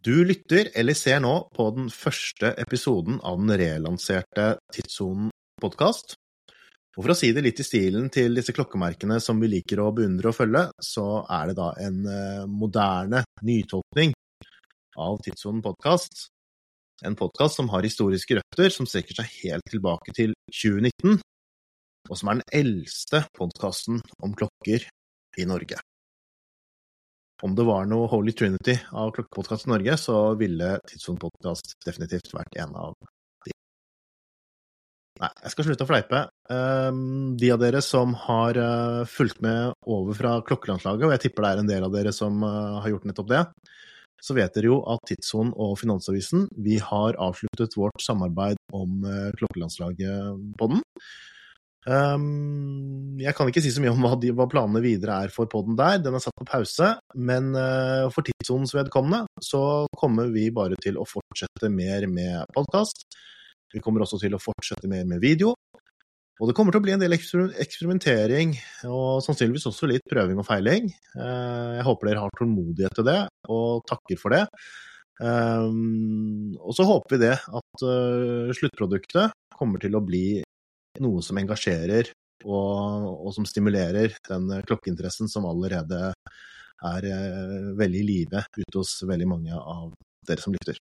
Du lytter eller ser nå på den første episoden av den relanserte Tidssonen podkast. Og for å si det litt i stilen til disse klokkemerkene som vi liker å beundre og følge, så er det da en eh, moderne nytolkning av Tidssonen podkast. En podkast som har historiske røtter som strekker seg helt tilbake til 2019, og som er den eldste podkasten om klokker i Norge om det var noe Holy Trinity av Klokkepodkast Norge, så ville Tidssonen Podkast definitivt vært en av de. Nei, jeg skal slutte å fleipe. Ehm, de av dere som har eh, fulgt med over fra klokkelandslaget, og jeg tipper det er en del av dere som eh, har gjort nettopp det, så vet dere jo at Tidssonen og Finansavisen vi har avsluttet vårt samarbeid om eh, klokkelandslaget på den. Um, jeg kan ikke si så mye om hva, de, hva, planene videre er for poden der, den er satt på pause. Men uh, for tidssonens vedkommende så kommer vi bare til å fortsette mer med podkast. Vi kommer også til å fortsette mer med video. Og det kommer til å bli en del eksperimentering, og sannsynligvis også litt prøving og feiling. Uh, jeg håper dere har tålmodighet til det, og takker for det. Um, og så håper vi det at uh, sluttproduktet kommer til å bli noe som engasjerer og, og som stimulerer den klokkeinteressen som allerede er eh, veldig i live ute hos veldig mange av dere som lytter.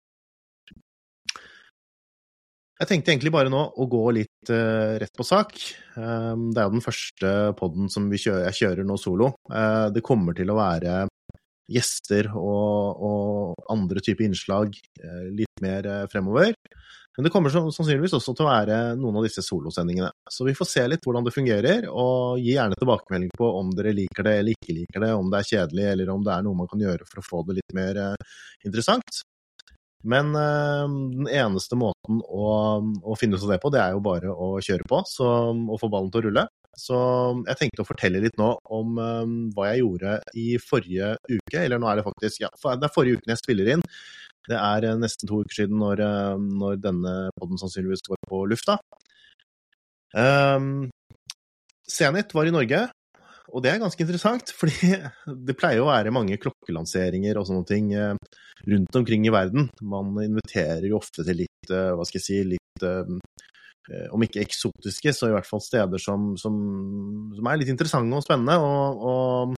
Jeg tenkte egentlig bare nå å gå litt uh, rett på sak. Um, det er jo den første poden som kjører, jeg kjører nå solo. Uh, det kommer til å være gjester og, og andre typer innslag uh, litt mer fremover. Men det kommer sannsynligvis også til å være noen av disse solosendingene. Så vi får se litt hvordan det fungerer, og gi gjerne tilbakemelding på om dere liker det eller ikke liker det, om det er kjedelig eller om det er noe man kan gjøre for å få det litt mer eh, interessant. Men øh, den eneste måten å, å, finne ut av det på, det er jo bare å kjøre på så, og få ballen til å rulle. Så jeg tenkte å fortelle litt nå om um, hva jeg gjorde i forrige uke, eller nå er det faktisk ja, det er forrige uken jeg spiller inn. Det er eh, nesten to uker siden når, eh, når denne poden sannsynligvis går på lufta. Um, var i Norge, og det er ganske interessant, fordi det pleier å være mange klokkelanseringer og sånne ting rundt omkring i verden. Man inviterer jo ofte til litt, hva skal jeg si, litt om ikke eksotiske, så i hvert fall steder som, som, som er litt interessante og spennende. Og, og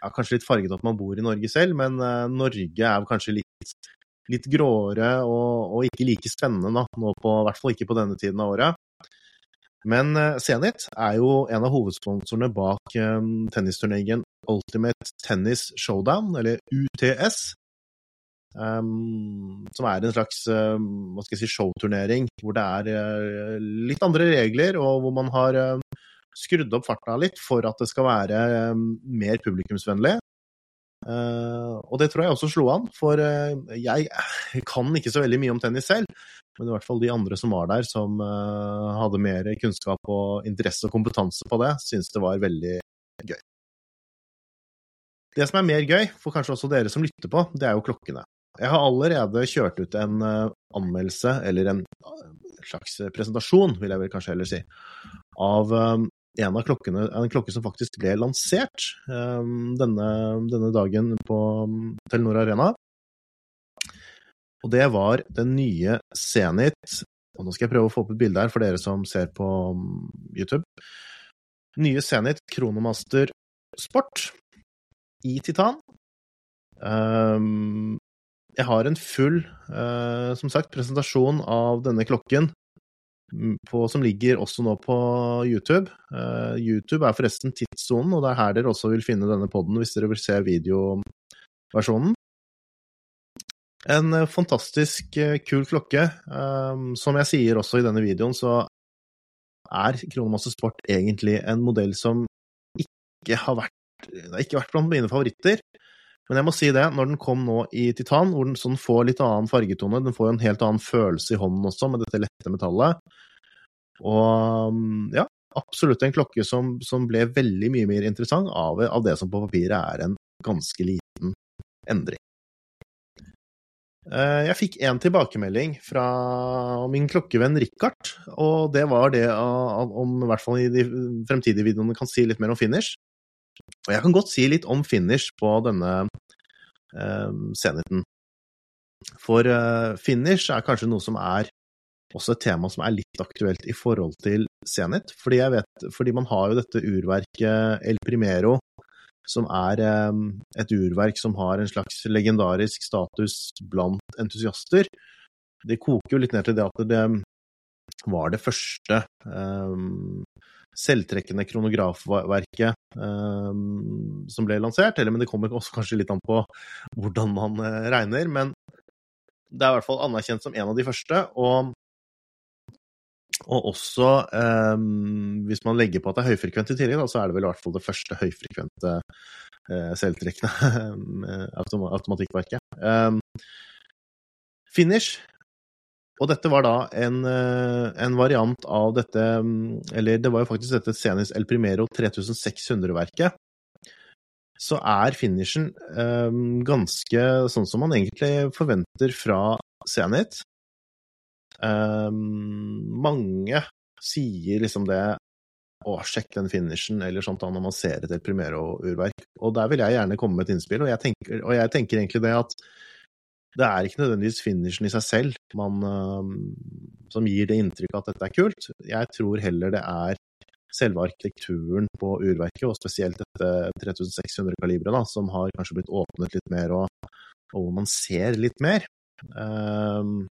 ja, kanskje litt farget at man bor i Norge selv, men Norge er kanskje litt litt gråere og, og, ikke like spennende nå på, i hvert fall ikke på denne tiden av året. Men uh, Zenit er jo en av hovedsponsorene bak um, tennisturneringen Ultimate Tennis Showdown, eller UTS. Um, som er en slags um, hva skal jeg si, showturnering hvor det er uh, litt andre regler, og hvor man har uh, skrudd opp farta litt for at det skal være mer publikumsvennlig. Uh, og det tror jeg også slo an, for uh, jeg kan ikke så veldig mye om tennis selv. Men i hvert fall de andre som var der, som hadde mer kunnskap og interesse og kompetanse på det, syntes det var veldig gøy. Det som er mer gøy, for kanskje også dere som lytter på, det er jo klokkene. Jeg har allerede kjørt ut en anmeldelse, eller en slags presentasjon, vil jeg vel kanskje heller si, av en av klokkene, en klokke som faktisk ble lansert denne, denne, dagen på Telenor Arena. Og det var den nye Zenit Og nå skal jeg prøve å få opp et bilde her for dere som ser på um, YouTube. Nye Zenit Kronomaster Sport i titan. Um, jeg har en full, uh, som sagt, presentasjon av denne klokken på, som ligger også nå på YouTube. Uh, YouTube er forresten tidssonen, og det er her dere også vil finne denne poden hvis dere vil se videoversjonen. En uh, fantastisk kul klokke. Som jeg sier også i denne videoen, så er Kronemasse Sport egentlig en modell som ikke har vært ikke har vært blant mine favoritter. Men jeg må si det, når den kom nå i titan, hvor den sånn får litt annen fargetone, den får jo en helt annen følelse i hånden også, med dette lette metallet. Og mm, ja, absolutt en klokke som, som ble veldig mye mer interessant av, av, det som på papiret er en ganske liten endring. Eh, jeg fikk en tilbakemelding fra min klokkevenn Richard, og det var det om i hvert fall i de fremtidige videoene kan si litt mer om finish. Og jeg kan godt si litt om finish på denne eh, senheten. For finish er kanskje noe som er også et tema som er litt aktuelt i forhold til Zenit. Fordi, fordi man har jo dette urverket El Primero, som er et urverk som har en slags legendarisk status blant entusiaster. Det koker jo litt ned til det at det var det første um, selvtrekkende kronografverket um, som ble lansert. Eller, men det kommer også kanskje litt an på hvordan man uh, regner. Men det er i hvert fall anerkjent som en av de første. Og og også, um, hvis man legger på at det er høyfrekvent i tillegg, så er det vel i hvert fall det første høyfrekvente uh, selvtrekkende automatikkverket. Um, finish. Og dette var da en, uh, en, variant av dette Eller det var jo faktisk dette Cenis El Primero 3600-verket. Så er finishen um, ganske sånn som man egentlig forventer fra Zenit. Um, mange sier liksom det å, sjekk den finishen, eller sånt da, når man ser et El Primero-urverk. Og der vil jeg gjerne komme med et innspill, og jeg tenker, og jeg tenker egentlig det at det er ikke nødvendigvis finishen i seg selv man, som gir det inntrykket at dette er kult. Jeg tror heller det er selve arkitekturen på urverket, og spesielt dette 3600-kaliberet, som har kanskje blitt åpnet litt mer, og, og man ser litt mer. Um,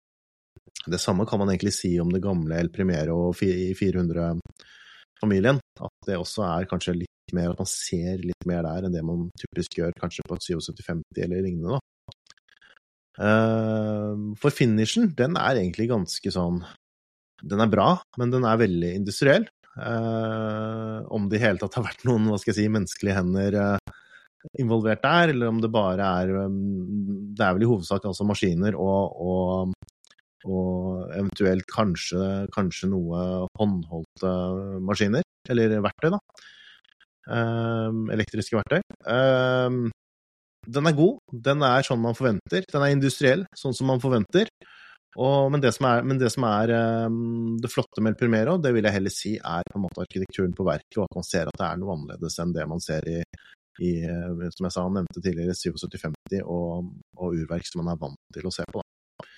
det samme kan man egentlig si om det gamle El Primero i 400-familien. At det også er kanskje litt mer at man ser litt mer der enn det man typisk gjør kanskje på et 7750 eller lignende. Uh, for finishen, den er egentlig ganske sånn Den er bra, men den er veldig industriell. Uh, om det i hele tatt har vært noen hva skal jeg si, menneskelige hender uh, involvert der, eller om det bare er um, Det er vel i hovedsak altså maskiner og, og og eventuelt kanskje, kanskje noe håndholdte maskiner, eller verktøy, da. Elektriske verktøy. Den er god, den er sånn man forventer. Den er industriell, sånn som man forventer. Og, men det som er, det, som er um, det, flotte med El Primero, det vil jeg heller si er på en måte arkitekturen på verket, og at man ser at det er noe annerledes enn det man ser i, i som jeg sa, nevnte tidligere, 7750 og, og urverk som man er vant til å se på. Da.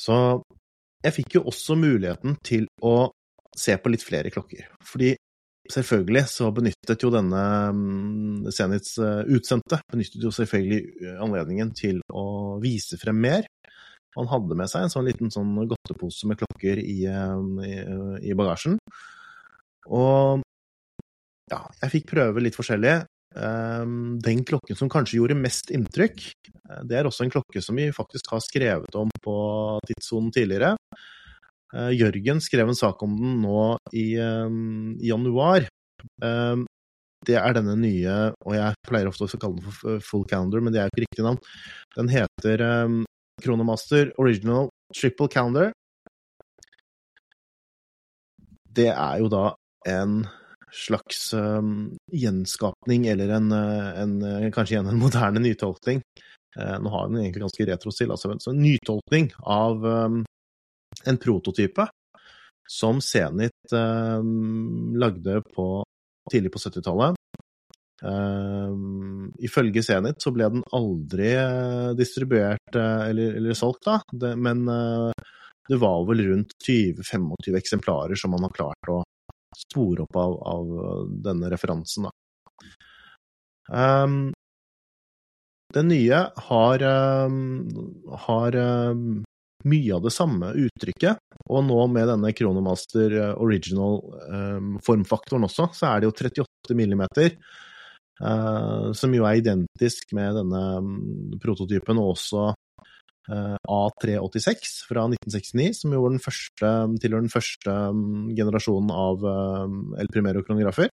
Så jeg fikk jo også muligheten til å se på litt flere klokker. Fordi selvfølgelig så benyttet jo denne mm, Zenits eh, utsendte benyttet jo selvfølgelig anledningen til å vise frem mer. Han hadde med seg en sånn liten sånn godtepose med klokker i, eh, i, i bagasjen. Og ja, jeg fikk prøve litt forskjellige. Ehm, den klokken som kanskje gjorde mest inntrykk, eh, det er også en klokke som vi faktisk har skrevet om på tidssonen tidligere. Eh, Jørgen skrev en sak om den nå i, ehm, i januar. Ehm, det er denne nye, og jeg pleier ofte å kalle den for full calendar, men det er jo ikke riktig navn. Den heter Kronomaster Original Triple Calendar. Det er jo da en slags um, gjenskapning, eller en, eh, en, eh, kanskje igjen en moderne nytolkning. Uh, nå har den egentlig ganske retro-stil, altså en nytolkning av um, en prototype som Zenit eh, lagde på, tidlig på 70-tallet. Eh, ifølge Zenit så ble den aldri uh, distribuert uh, eller, eller, solgt, da, det, men det var vel rundt 20-25 eksemplarer som man har klart å spore opp av, av denne referansen, da. Um, den nye har, um, har um, mye av det samme uttrykket, og nå med denne Chronomaster uh, Original um, formfaktoren også, så er det jo 38 millimeter. Uh, som jo er identisk med denne um, prototypen, og også Eh, A386 fra 1969, som jo var den første, tilhører den første mm, generasjonen av eh, El Primero-kronografer.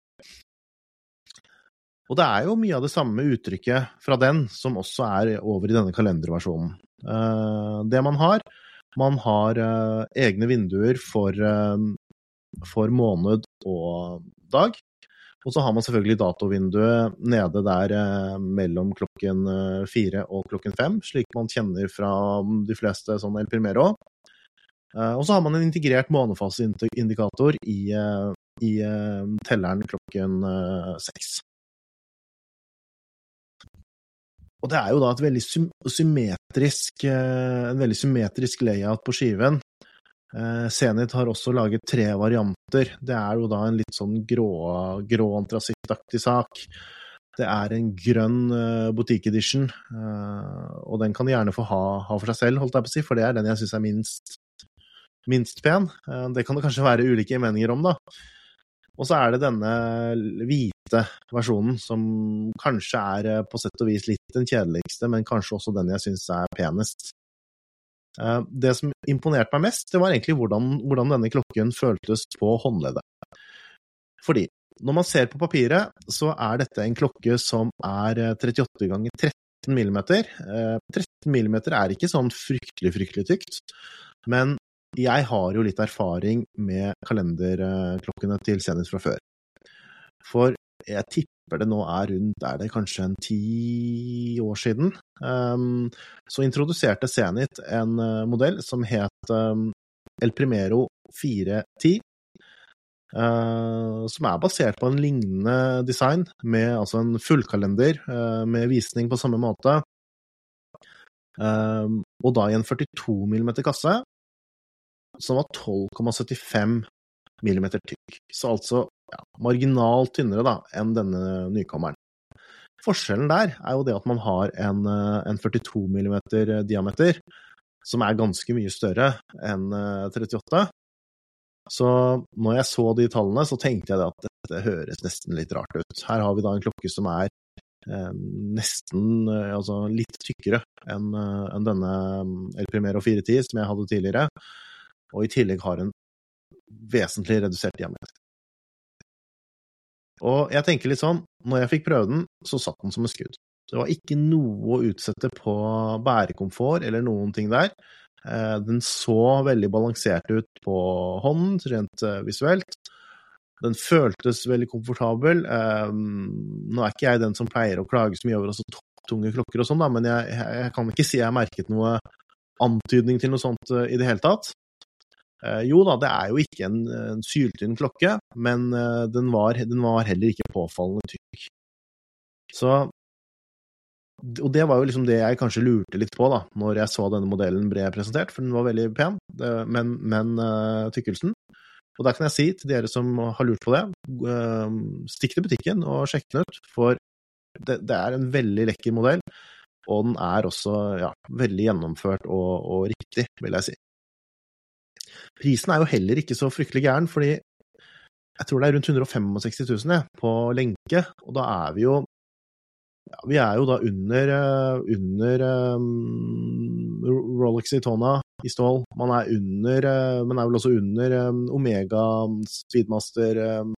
Og det er jo mye av det samme uttrykket fra den som også er over i denne kalenderversjonen. Eh, det man har Man har egne vinduer for, for måned og dag. Og så har man selvfølgelig datovinduet nede der eh, mellom klokken eh, fire og klokken fem, slik man kjenner fra de fleste sånn El Primero. Eh, og så har man en integrert månefaseindikator i, i telleren klokken seks. Og det er jo da et veldig symmetrisk, en veldig symmetrisk layout på skiven. Zenit har også laget tre varianter. Det er jo da en litt sånn grå, grå antrasittaktig sak. Det er en grønn uh, boutique edition, og den kan de gjerne få ha, ha, for seg selv, holdt jeg på å si, for det er den jeg syns er minst, minst pen. Det kan det kanskje være ulike meninger om, da. Og så er det denne hvite versjonen, som kanskje er på sett og vis litt den kjedeligste, men kanskje også den jeg syns er penest. Det som imponerte meg mest, det var egentlig hvordan, hvordan denne klokken føltes på håndleddet. Fordi når man ser på papiret, så er dette en klokke som er 38 eh, ganger 13 millimeter. 13 eh, millimeter er ikke sånn fryktelig, fryktelig tykt, men jeg har jo litt erfaring med kalenderklokkene til Zenit fra før. For jeg tipper det nå er rundt, er det kanskje en ti år siden, um, så introduserte Zenit en uh, modell som het um, El Primero 410, Uh, som er basert på en lignende design, med altså en fullkalender uh, med visning på samme måte. Uh, og da i en 42 mm kasse, som var 12,75 mm tykk. Så altså ja, marginalt tynnere da, enn denne nykommeren. Forskjellen der er jo det at man har en, en 42 mm diameter, som er ganske mye større enn 38. Så når jeg så de tallene, så tenkte jeg at dette høres nesten litt rart ut. Her har vi da en klokke som er eh, nesten eh, altså litt tykkere enn eh, en denne El Primero 410 som jeg hadde tidligere, og i tillegg har en vesentlig redusert diameter. Og jeg tenker litt sånn, når jeg fikk prøve den, så satt den som et skudd. Det var ikke noe å utsette på bærekomfort eller noen ting der. Eh, den så veldig balansert ut på hånden, rent eh, visuelt. Den føltes veldig komfortabel. Eh, nå er ikke jeg den som pleier å klage så mye over altså, tunge klokker og sånn, men jeg, jeg, kan ikke si jeg merket noe antydning til noe sånt i det hele tatt. Jo da, det er jo ikke en, en syltynn klokke, men den var, den var, heller ikke påfallende tykk. Så og det var jo liksom det jeg kanskje lurte litt på da, når jeg så denne modellen ble presentert, for den var veldig pen, men, men uh, tykkelsen Og der kan jeg si til dere som har lurt på det, stikk til butikken og sjekk den ut, for det, det, er en veldig lekker modell, og den er også ja, veldig gjennomført og, og riktig, vil jeg si. Prisen er jo heller ikke så fryktelig gæren, fordi jeg tror det er rundt 165 000 jeg, på lenke, og da er vi jo ja, vi er jo da under, eh, under um, Rolex Itona i stål. Man er under, uh, men er vel også under um, Omega Speedmaster um,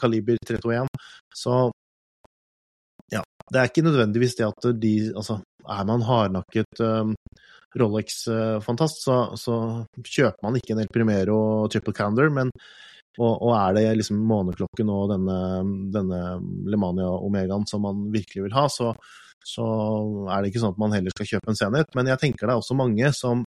kaliber 321. Så ja, det er ikke nødvendigvis det at de Altså, er man hardnakket um, Rolex-fantast, så, så, kjøper man ikke en El Primero Triple Candor, men og, og, er det liksom måneklokken og denne, denne Lemania Omegaen som man virkelig vil ha, så, så, er det ikke sånn at man heller skal kjøpe en Zenit. Men jeg tenker det er også mange som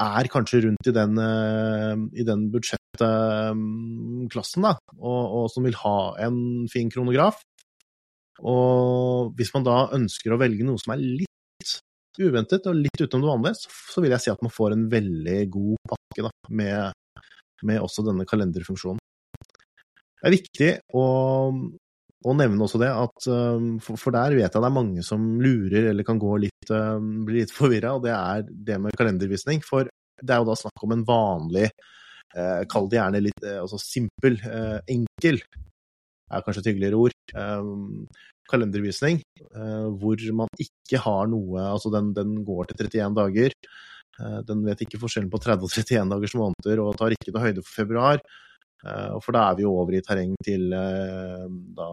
er kanskje rundt i den, eh, i den budsjettklassen, da, og, og, som vil ha en fin kronograf. Og hvis man da ønsker å velge noe som er litt uventet og litt utenom det vanlige, så vil jeg si at man får en veldig god pakke da, med med også denne kalenderfunksjonen. Det er viktig å, å nevne også det, at, for, der vet jeg det er mange som lurer eller kan gå litt, bli litt forvirra, og det er det med kalendervisning. For det er jo da snakk om en vanlig, eh, kall det gjerne litt eh, altså simpel, eh, enkel, er kanskje et hyggeligere ord, kalendervisning, hvor man ikke har noe Altså den, den går til 31 dager. Eh, den vet ikke forskjellen på 30 og 31 dagers måneder og tar ikke noe høyde for februar. Eh, for da er vi over i terreng til eh, da,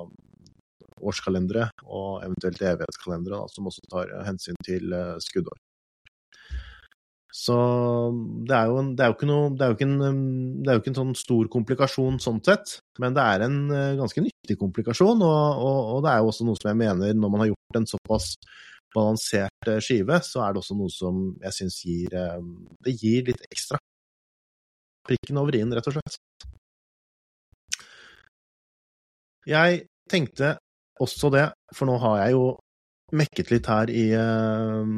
årskalendere og eventuelt evighetskalendere, som også tar hensyn til skuddår. Så det er jo, ikke en, sånn stor komplikasjon sånn sett, men det er en ganske nyttig komplikasjon, og, og, og det er jo også noe som jeg mener, når man har gjort en såpass balansert eh, skive, så er det også noe som jeg syns gir eh, Det gir litt ekstra. Prikken over i-en, rett og slett. Jeg tenkte også det, for nå har jeg jo mekket litt her i, eh,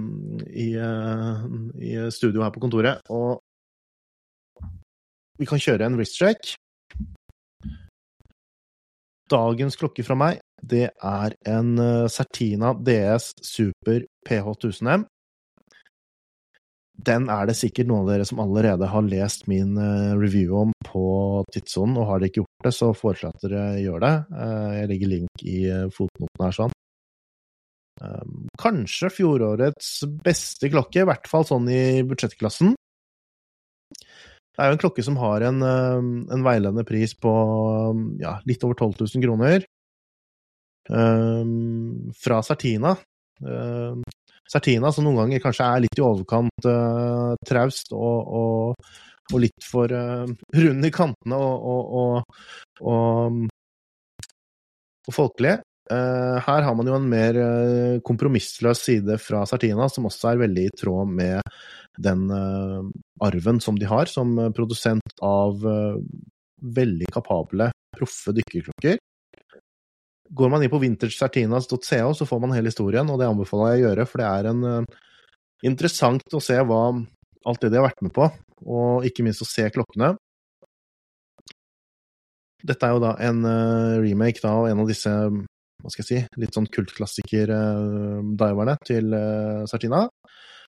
i, eh, i studio her på kontoret, og vi kan kjøre en wrist check. Dagens klokke fra meg, det er en Certina DS Super PH1000M. Den er det sikkert noen av dere som allerede har lest min review om på tidssonen, og har dere ikke gjort det, så foreslår jeg at dere gjør det. Jeg legger link i fotnoten her sånn. Kanskje fjorårets beste klokke, i hvert fall sånn i budsjettklassen. Det er jo en klokke som har en, en veiledende pris på ja, litt over 12 000 kroner. Um, fra Sertina. Um, Sertina, som noen ganger kanskje er litt i overkant uh, traust og, og, og, litt for uh, rund i kantene og, og, folkelig, her har man jo en mer uh, kompromissløs side fra Sartina, som også er veldig i tråd med den uh, arven som de har som produsent av veldig kapable, proffe dykkerklokker. Går man inn på vintagesartinas.co, så får man hele historien, og det anbefaler jeg å gjøre, for det er en interessant å se hva alt det de har vært med på, og ikke minst å se klokkene. Dette er jo da en remake da, av en av disse hva skal jeg si, litt sånn kultklassiker-diverne eh, til eh, Sartina.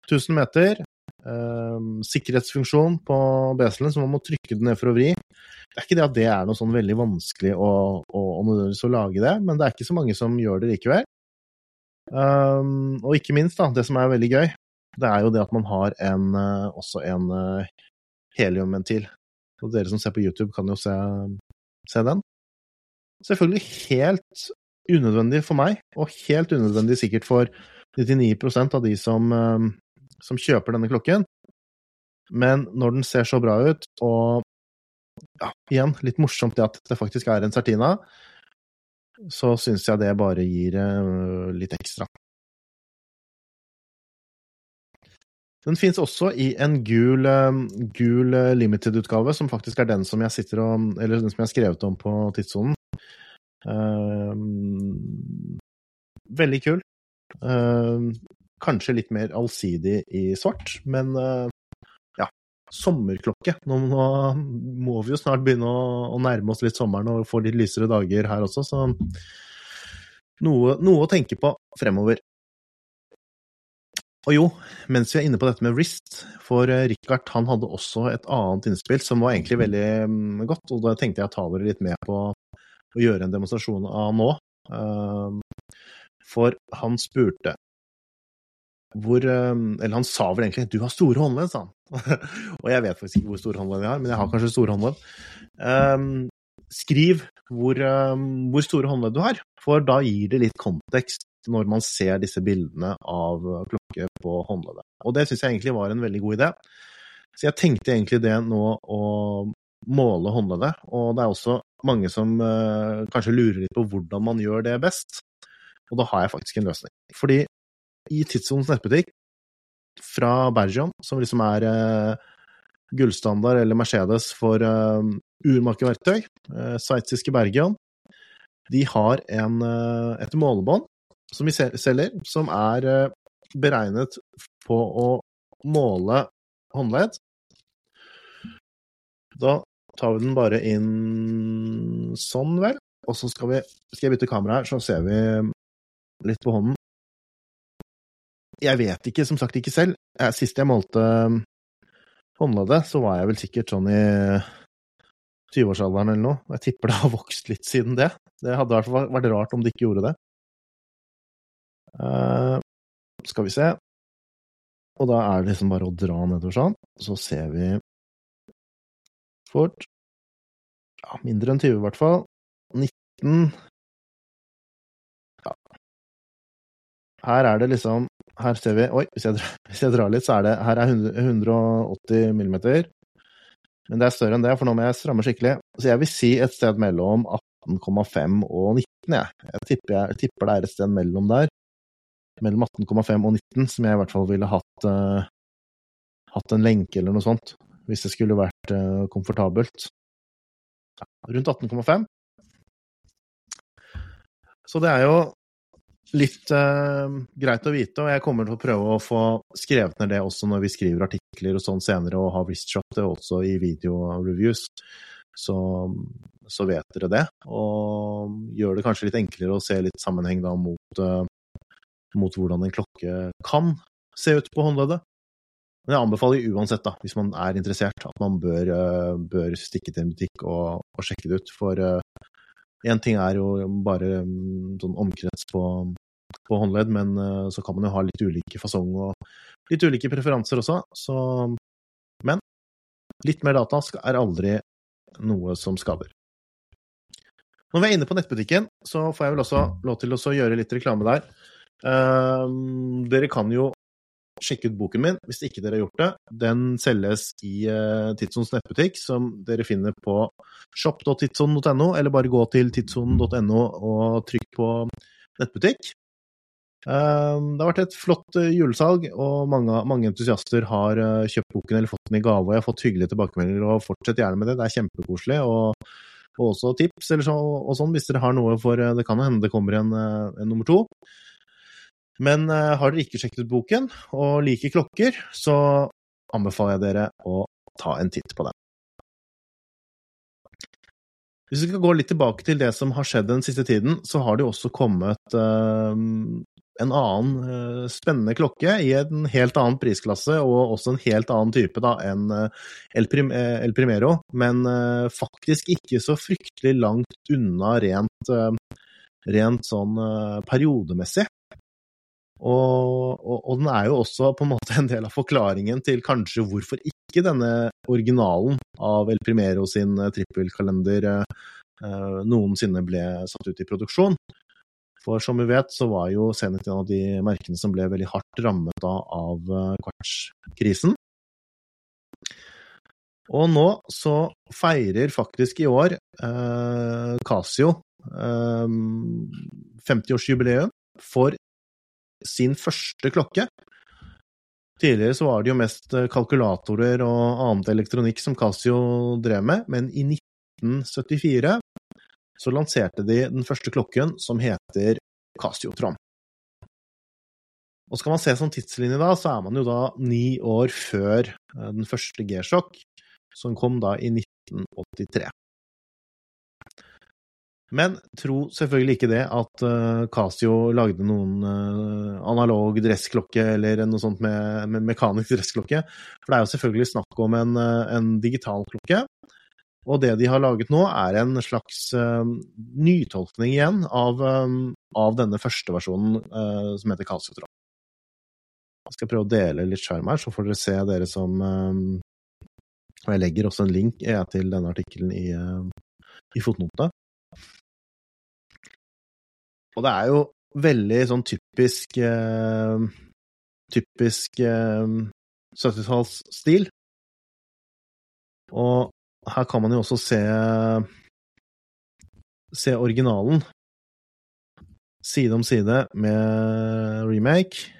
1000 meter, eh, sikkerhetsfunksjon på beselen, så man må trykke det ned for å vri. Det er ikke det at det er noe sånn veldig vanskelig å, å, å lage det, men det er ikke så mange som gjør det likevel. Um, og ikke minst, da, det som er veldig gøy, det er jo det at man har en, også en heliumventil. Og dere som ser på YouTube, kan jo se, se den. Selvfølgelig helt unødvendig for meg, og helt unødvendig sikkert for 99% av de som, eh, som, kjøper denne klokken. Men når den ser så bra ut, og ja, igjen, litt morsomt det at det faktisk er en Certina, så syns jeg det bare gir uh, litt ekstra. Den fins også i en gul, uh, gul limited-utgave, som faktisk er den som jeg sitter og Eller den som jeg har skrevet om på tidssonen. Ehm, veldig kul. Ehm, kanskje litt mer allsidig i svart, men eh, ja, sommerklokke. Nå, må vi jo snart begynne å, å, nærme oss litt sommeren og få litt lysere dager her også, så noe, noe å tenke på fremover. Og jo, mens vi er inne på dette med Wrist, for eh, Richard han hadde også et annet innspill som var egentlig veldig mm, godt, og da tenkte jeg å ta dere litt med på å gjøre en demonstrasjon av nå. Ehm, for han spurte hvor ehm, Eller han sa vel egentlig 'du har store håndledd', sa han. og jeg vet faktisk ikke hvor store håndledd jeg har, men jeg har kanskje store håndledd. Um, skriv hvor, hvor, store håndledd du har, for da gir det litt kontekst når man ser disse bildene av klokke på håndleddet. Og det syns jeg egentlig var en veldig god idé. Så jeg tenkte egentlig det nå å måle håndleddet, og det er også mange som uh, kanskje lurer litt på hvordan man gjør det best. Og da har jeg faktisk en løsning. Fordi i Tidssonens nettbutikk fra Bergion, som liksom er uh, gullstandard eller Mercedes for uh, urmakerverktøy, uh, sveitsiske Bergion, de har en, uh, et målebånd som vi selger, som er beregnet på å måle håndledd. Da tar vi den bare inn sånn, vel. Og så skal, vi, skal jeg bytte kamera her, så ser vi litt på hånden. Jeg vet ikke, som sagt ikke selv. Sist jeg målte håndleddet, så var jeg vel sikkert sånn i 20-årsalderen eller noe. Jeg tipper det har vokst litt siden det. Det hadde i hvert fall vært rart om det ikke gjorde det. Uh, skal vi se. Og da er det liksom bare å dra nedover sånn. Så ser vi fort. Ja, mindre enn 20 i hvert fall. 19 Ja. Her er det liksom Her ser vi Oi, hvis jeg, drar, hvis jeg drar litt, så er det Her er 180 millimeter. Men det er større enn det, for nå må jeg stramme skikkelig. Så jeg vil si et sted mellom 18,5 og 19, jeg. Jeg tipper, jeg tipper, det er et sted mellom der. Mellom 18,5 og 19, som jeg i hvert fall ville hatt, uh, hatt en lenke eller noe sånt hvis det skulle vært uh, komfortabelt. Rundt 18,5. Så det er jo litt uh, greit å vite, og jeg kommer til å prøve å få skrevet ned det også når vi skriver artikler og sånn senere, og har wristshot det også i video-reviews. Så, så, vet dere det, og gjør det kanskje litt enklere å se litt sammenheng da mot, uh, mot hvordan en klokke kan se ut på håndleddet. Men jeg anbefaler uansett, da, hvis man er interessert, at man bør, uh, bør stikke til en butikk og, og sjekke det ut. For én ting er jo bare um, sånn omkrets på, på håndledd, men uh, så kan man jo ha litt ulike fasong og litt ulike preferanser også. Så Men litt mer data er aldri noe som skader. Når vi er inne på nettbutikken, så får jeg vel også lov til å gjøre litt reklame der. Uh, dere kan jo sjekke ut boken min hvis ikke dere har gjort det. Den selges i uh, Tidssons nettbutikk, som dere finner på shop.tidsson.no, eller bare gå til tidsson.no og trykk på nettbutikk. Ehm, det har vært et flott uh, julesalg, og mange, mange, entusiaster har uh, kjøpt boken eller fått den i gave. og Jeg har fått hyggelige tilbakemeldinger, og fortsett gjerne med det. Det er kjempekoselig. Og, og også tips eller så, og sånn hvis dere har noe, for uh, det kan hende det kommer en, en nummer to. Men har dere ikke sjekket ut boken og liker klokker, så anbefaler jeg dere å ta en titt på den. Hvis vi skal gå litt tilbake til det som har skjedd den siste tiden, så har det også kommet en annen uh, spennende klokke i en helt annen prisklasse, og også en helt annen type da, enn El, Prim eh, El, Primero, men faktisk ikke så fryktelig langt unna rent, rent sånn periodemessig. Og, og, og, den er jo også på en måte en del av forklaringen til kanskje hvorfor ikke denne originalen av El Primero sin trippelkalender noensinne ble satt ut i produksjon. For som vi vet, så var jo Zenit en av de merkene som ble veldig hardt rammet av eh, kvartskrisen. Og nå så feirer faktisk i år eh, Casio eh, 50-årsjubileum for sin første klokke. Tidligere så var det jo mest eh, kalkulatorer og annet elektronikk som Casio drev med, men i 1974 så lanserte de den første klokken som heter Casiotron. Og skal man se sånn tidslinje da, så er man jo da ni år før eh, den første G-sjokk, som kom da i 1983. Men tro selvfølgelig ikke det at uh, Casio lagde noen uh, analog dressklokke eller noe sånt med, med mekanisk dressklokke, for det er jo selvfølgelig snakk om en, uh, en digital klokke og det de har laget nå, er en slags uh, nytolkning igjen av, um, av, denne første versjonen uh, som heter Casio Tron. Jeg skal prøve å dele litt skjerm her, så får dere se dere som um, Og jeg legger også en link til denne artikkelen i, uh, i fotnotene. Og det er jo veldig sånn typisk Typisk 70-tallsstil. Og her kan man jo også se se originalen side om side med remake.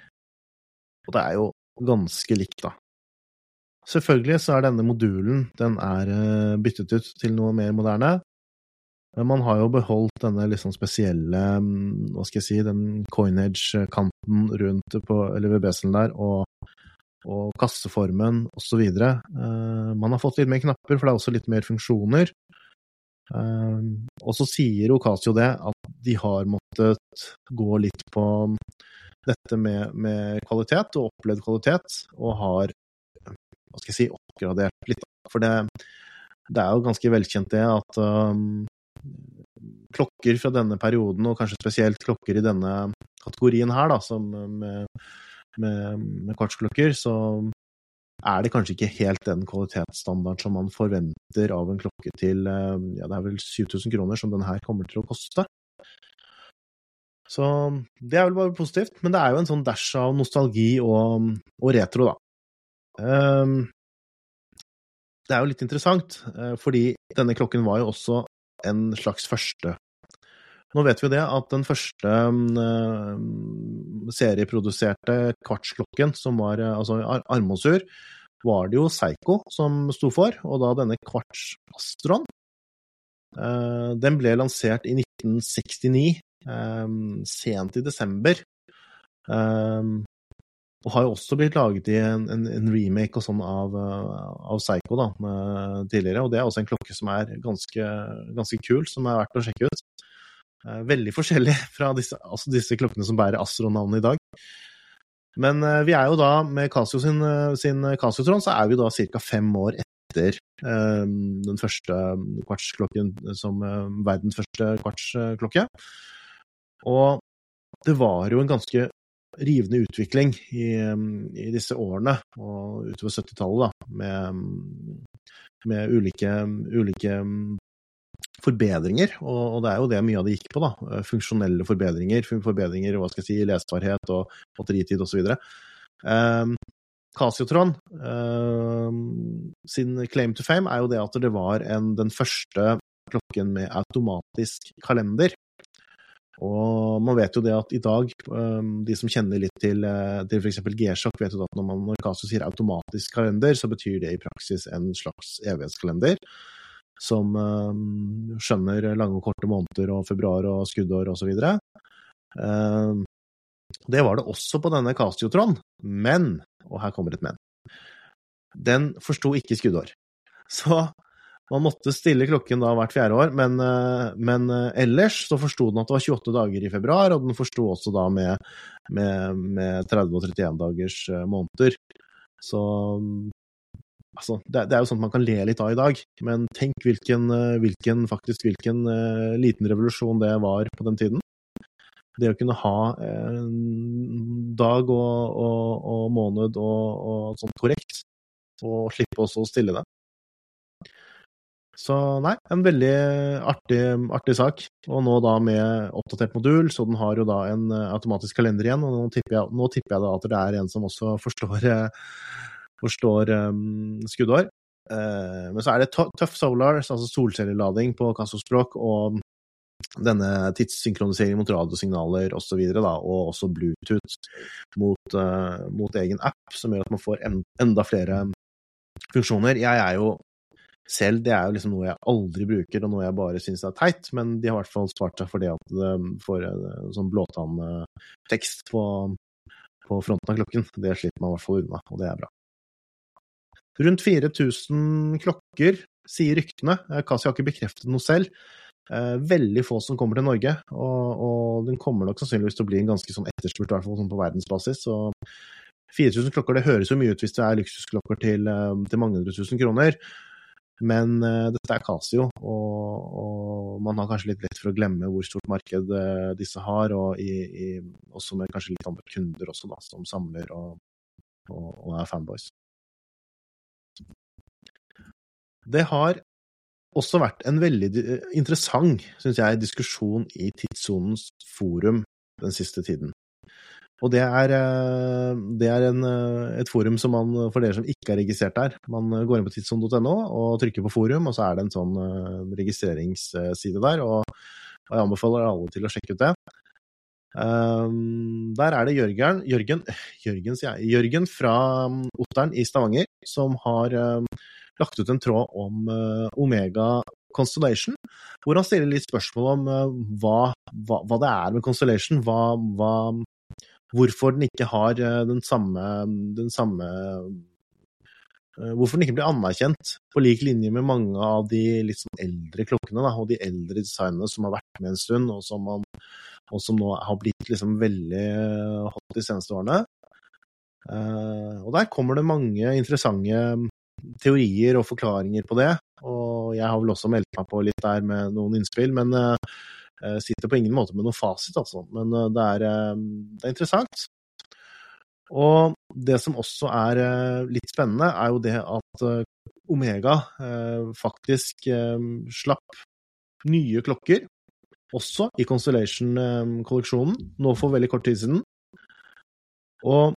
Og det er jo ganske likt, da. Selvfølgelig så er denne modulen den er eh, byttet ut til noe mer moderne. Man har jo beholdt denne liksom spesielle mm, Hva skal jeg si Den coinage-kanten rundt på, eller ved der, og og kasseformen osv. Uh, man har fått litt mer knapper, for det er også litt mer funksjoner. Uh, og så sier Ocasio det, at de har måttet gå litt på dette med, med, kvalitet og opplevd kvalitet, og har hva skal jeg si, oppgradert litt. For det, det er jo ganske velkjent det at um, klokker fra denne perioden, og kanskje spesielt klokker i denne kategorien her, da, som med med, med kvartsklokker, så er det kanskje ikke helt den kvalitetsstandarden som man forventer av en klokke til eh, ja, det er vel 7000 kroner som den her kommer til å koste. Så det er vel bare positivt, men det er jo en sånn dash av nostalgi og, og retro, da. Um, det er jo litt interessant, eh, fordi denne klokken var jo også en slags første nå vet vi jo det at den første uh, serieproduserte kvartsklokken, som var uh, altså armbåndsur, var det jo Seigo som sto for, og da denne kvarts Astron. Uh, den ble lansert i 1969 sent i desember. Og har jo også blitt laget i en, en, en remake og sånn av, av Psycho da, tidligere. Og det er også en klokke som er ganske, ganske kul, som er verdt å sjekke ut. veldig forskjellig fra disse, altså disse klokkene som bærer Astro-navnet i dag. Men vi er jo da, med Casio sin, sin Casiotron, så er vi da ca. fem år etter um, den første kvartsklokken som eh, verdens første kvartsklokke. Og det var jo en ganske rivende utvikling i, i disse årene, og utover 70-tallet, da, med, med ulike, ulike, forbedringer. Og, det er jo det mye av det gikk på, da. Funksjonelle forbedringer, forbedringer hva skal jeg si, lesbarhet og batteritid osv. Um, Casiotron uh, sin claim to fame er jo det at det var en, den første klokken med automatisk kalender. Og man vet jo det at i dag, de som kjenner litt til, uh, til f.eks. G-sjokk, vet jo at når, man, når Casio sier automatisk kalender, så betyr det i praksis en slags evighetskalender. Som skjønner lange og korte måneder og februar og skuddår osv. Det var det også på denne Casiotron, men og her kommer et men. Den forsto ikke skuddår. Så man måtte stille klokken da hvert fjerde år, men, eh, men eh, ellers så forsto den at det var 28 dager i februar, og den forsto også da med, med, med 30 og 31 dagers eh, måneder. Så altså, det, det, er jo sånt man kan le litt av i dag, men tenk hvilken, hvilken faktisk hvilken uh, liten revolusjon det var på den tiden. Det å kunne ha dag og, og, og måned og, og, sånt korrekt, og slippe også å stille det. Så nei, en veldig artig, artig, sak. Og nå da med oppdatert modul, så den har jo da en eh, automatisk kalender igjen. Og nå tipper jeg, nå tipper jeg da at det er en som også forstår, eh, forstår um, skuddår. Uh, men så er det tøff solar, altså solcellelading på kassospråk, og denne tidssynkronisering mot radiosignaler osv., og, så og også Bluetooth mot, uh, mot, egen app, som gjør at man får en, enda flere funksjoner. Jeg er jo selv, det er jo liksom noe jeg aldri bruker, og noe jeg bare syns er teit, men de har i hvert fall spart seg for det at det får en sånn blåtanntekst på, på fronten av klokken. Det slipper man i hvert fall unna, og det er bra. Rundt 4000 klokker, sier ryktene. Kasi har ikke bekreftet noe selv. Eh, veldig få som kommer til Norge, og, og, den kommer nok sannsynligvis til å bli en ganske sånn etterspurt, i hvert fall sånn på verdensbasis. Så 4000 klokker, det høres jo mye ut hvis det er luksusklokker til, eh, til mange hundre tusen kroner. Men uh, dette er Casio, og, og, man har kanskje litt lett for å glemme hvor stort marked uh, disse har, og i, i, også med kanskje litt andre kunder også, da, som samler og, og er fanboys. Det har også vært en veldig interessant, syns jeg, diskusjon i Tidssonens forum den siste tiden. Og det er, eh, det er en, eh, et forum som man, for dere som ikke er registrert der, man går inn på tidsson.no og trykker på forum, og så er det en sånn eh, registreringsside der, og, jeg anbefaler alle til å sjekke ut det. Um, der er det Jørgen, Jørgen, Jørgen, Jørgen fra mm, Otteren i Stavanger som har um, lagt ut en tråd om uh, Omega Constellation, hvor han stiller litt spørsmål om uh, hva, hva, hva, det er med Constellation, hva, hvorfor den ikke har uh, den samme, den samme Hvorfor den ikke blir anerkjent på lik linje med mange av de litt sånn eldre klokkene da, og de eldre designene som har vært med en stund, og som, man, og som nå har blitt liksom veldig hot de seneste årene. Uh, og der kommer det mange interessante teorier og forklaringer på det. Og jeg har vel også meldt meg på litt der med noen innspill, men uh, sitter på ingen måte med noen fasit, altså. Men uh, det, er, uh, det, er, interessant. Og det som også er litt spennende, er jo det at Omega faktisk slapp nye klokker, også i Constellation-kolleksjonen, nå for veldig kort tid siden. Og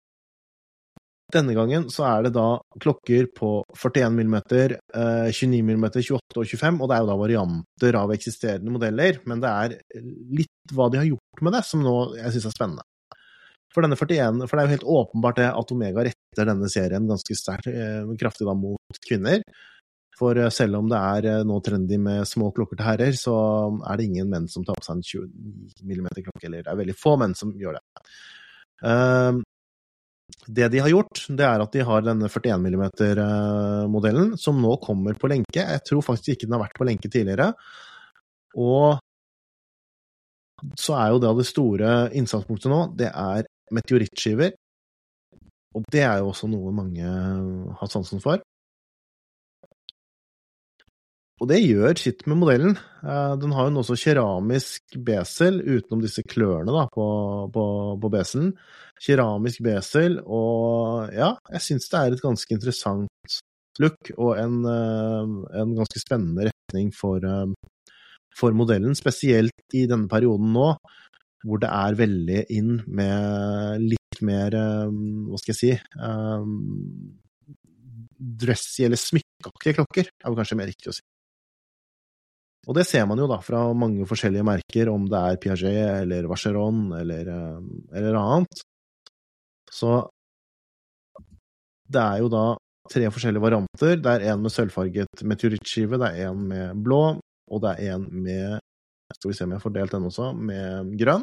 denne gangen så er det da klokker på 41 mm, 29 mm, 28 og 25, og det er jo da varianter av eksisterende modeller, men det er litt hva de har gjort med det, som nå jeg syns er spennende. For denne 41, for det er jo helt åpenbart det at Omega retter denne serien ganske sterkt, eh, kraftig da mot kvinner. For eh, selv om det er eh, nå trendy med små klokker til herrer, så er det ingen menn som tar på seg en 20 mm klokke, eller det er veldig få menn som gjør det. Det de har gjort, det er at de har denne 41 mm-modellen, som nå kommer på lenke. Jeg tror faktisk ikke den har vært på lenke tidligere. Og så er jo det det store innsatspunktet nå, det er meteorittskiver. Og det er jo også noe mange har sansen for. Og det gjør sitt med modellen. Eh, den har jo også keramisk besel, utenom disse klørne da, på, på, på beselen. Keramisk besel, og ja, jeg syns det er et ganske interessant look, og en, eh, en ganske spennende retning for, eh, for, modellen. Spesielt i denne perioden nå, hvor det er veldig inn med litt mer, hva skal jeg si Dressy eller smykkeaktige klokker, er vel kanskje mer riktig å si. Og det ser man jo da fra mange forskjellige merker, om det er Piaget eller Vacheron eller, eh, eller annet. Så det er jo da tre forskjellige varianter. Det er en med sølvfarget meteorittskive, det er en med blå, og det er en med Skal vi se om jeg har fordelt den også, med grønn.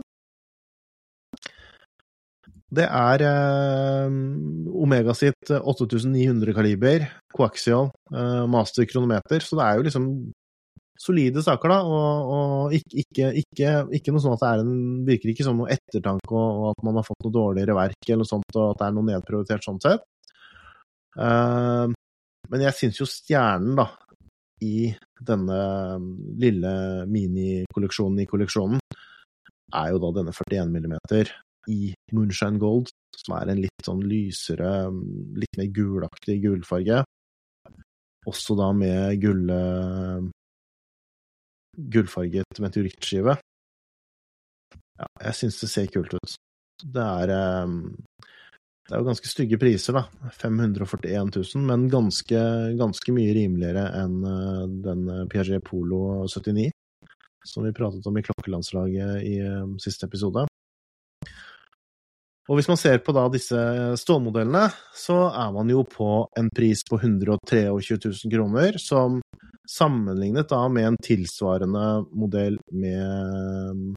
Det er eh, Omega sitt 8900 kaliber, coaxial, eh, master kronometer, så det er jo liksom solide saker, da, og, og ikke, ikke, ikke, ikke, noe sånn at det er en Virker ikke som noe ettertanke og, og, at man har fått noe dårligere verk eller sånt, og at det er noe nedprioritert sånn sett. Uh, men jeg syns jo stjernen, da, i denne lille minikolleksjonen i kolleksjonen, er jo da denne 41 mm i Moonshine Gold, som er en litt sånn lysere, litt mer gulaktig gulfarge. Også da med gulle, gullfarget meteorittskive. Ja, jeg syns det ser kult ut. Det er um, Det er jo ganske stygge priser, da. 541 000, men ganske, ganske mye rimeligere enn eh, den eh, Piaget Polo 79, som vi pratet om i Klokkelandslaget i ehm, siste episode. Og hvis man ser på da disse stålmodellene, så er man jo på en pris på 123 000 kroner, som sammenlignet da med en tilsvarende modell med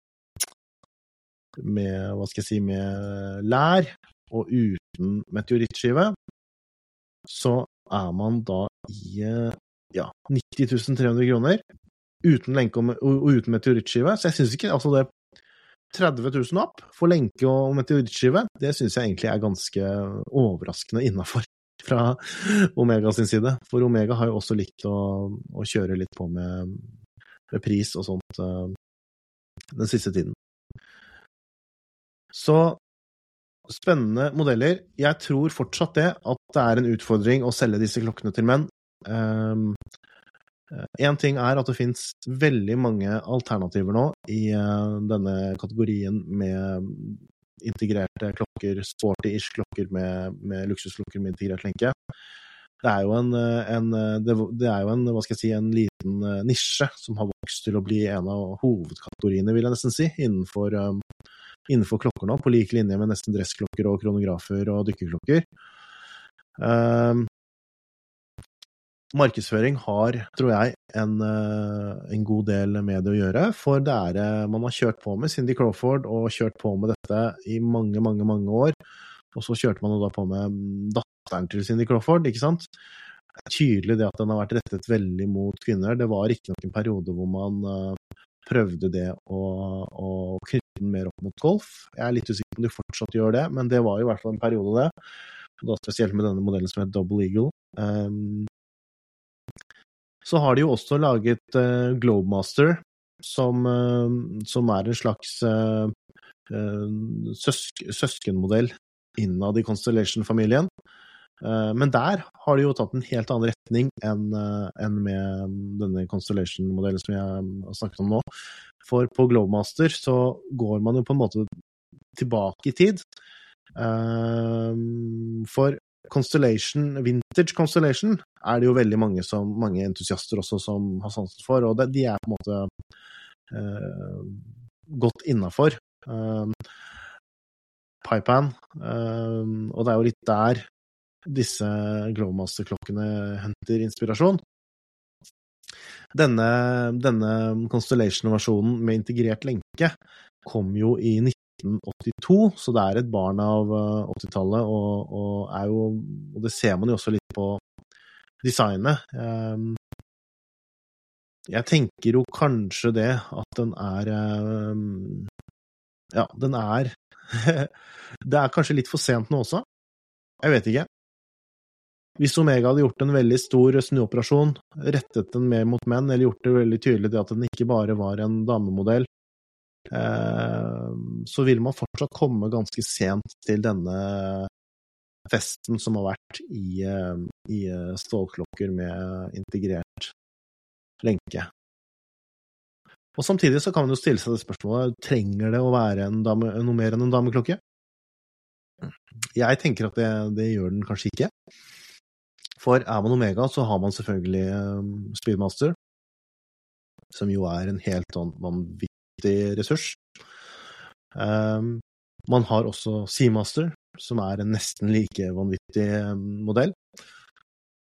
med, hva skal jeg si, med lær og uten meteorittskive, så er man da i ja, 90 300 kroner uten lenke og, uten meteorittskive. Så jeg syns ikke altså det 30 000 opp for lenke og meteorittskive, det syns jeg egentlig er ganske overraskende innafor fra Omega sin side. For Omega har jo også likt å, å kjøre litt på med, med, pris og sånt uh, den siste tiden. Så spennende modeller. Jeg tror fortsatt det, at det er en utfordring å selge disse klokkene til menn. Um, en ting er at det finnes veldig mange alternativer nå i uh, denne kategorien med integrerte klokker, sporty-ish klokker med, med, luksusklokker med integrert lenke. Det er jo en, en, det er jo en, hva skal jeg si, en liten nisje som har vokst til å bli en av hovedkategoriene, vil jeg nesten si, innenfor, um, innenfor klokker nå, på lik linje med nesten dressklokker og kronografer og dykkerklokker. Um, markedsføring har, tror jeg, en, eh, en, god del med det å gjøre. For det er eh, Man har kjørt på med Cindy Crawford og kjørt på med dette i mange, mange, mange år. Og så kjørte man da på med mm, datteren til Cindy Crawford, ikke sant. Det er tydelig det at den har vært rettet veldig mot kvinner. Det var riktignok en periode hvor man uh, prøvde det å, å, knytte den mer opp mot golf. Jeg er litt usikker på om de fortsatt gjør det, men det var i hvert fall en periode, det. Da spesielt med denne modellen som het Double Eagle. Um, så har de jo også laget uh, Globemaster, som, uh, som, er en slags uh, søsk søskenmodell innad i Constellation-familien. Men der har de jo tatt en helt annen retning enn en med denne Constellation-modellen som jeg har snakket om nå. For på Globemaster så går man jo på en måte tilbake i tid. For Constellation, Vintage Constellation er det jo veldig mange, som, mange entusiaster også som har sansen for, og det, de er på en måte uh, godt innafor. Uh, Pipan, uh, og det er jo litt der disse Glowmaster-klokkene henter inspirasjon. Denne, denne Constellation-versjonen med integrert lenke kom jo i 1982, så det er et barn av 80-tallet, eh, og, og, Og det ser man jo også litt på designet. Ehm, jeg tenker jo kanskje det, at den er ehm, Ja, den er Det er kanskje litt for sent nå også. Jeg vet ikke. Hvis Omega hadde gjort en veldig stor snuoperasjon, rettet den mer mot menn, eller gjort det veldig tydelig det at den ikke bare var en damemodell, eh, så vil man fortsatt komme ganske sent til denne festen som har vært i, i eh, stålklokker med integrert lenke. Og samtidig så kan man jo stille seg det spørsmålet trenger det å være dame, noe mer enn en dameklokke. Jeg tenker at det, det, gjør den kanskje ikke. For er man Omega, så har man selvfølgelig um, Speedmaster, som jo er en helt vanvittig ressurs. Um, man har også Seamaster, som er en nesten like vanvittig modell.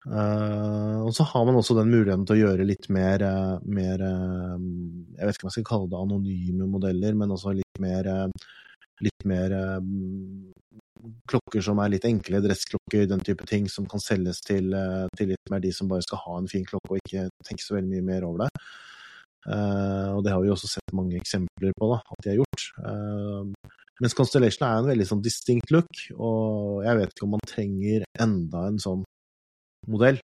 Uh, og så har man også den muligheten til å gjøre litt mer, uh, mer uh, Jeg vet ikke om jeg skal kalle det anonyme modeller, men også litt mer, litt mer klokker som er litt enkle, dressklokker, den type ting, som kan selges til, til, litt mer de som bare skal ha en fin klokke og ikke tenke så veldig mye mer over det. og det har vi også sett mange eksempler på da, at de har gjort. mens Constellation er en veldig sånn distinct look, og jeg vet ikke om man trenger enda en sånn modell.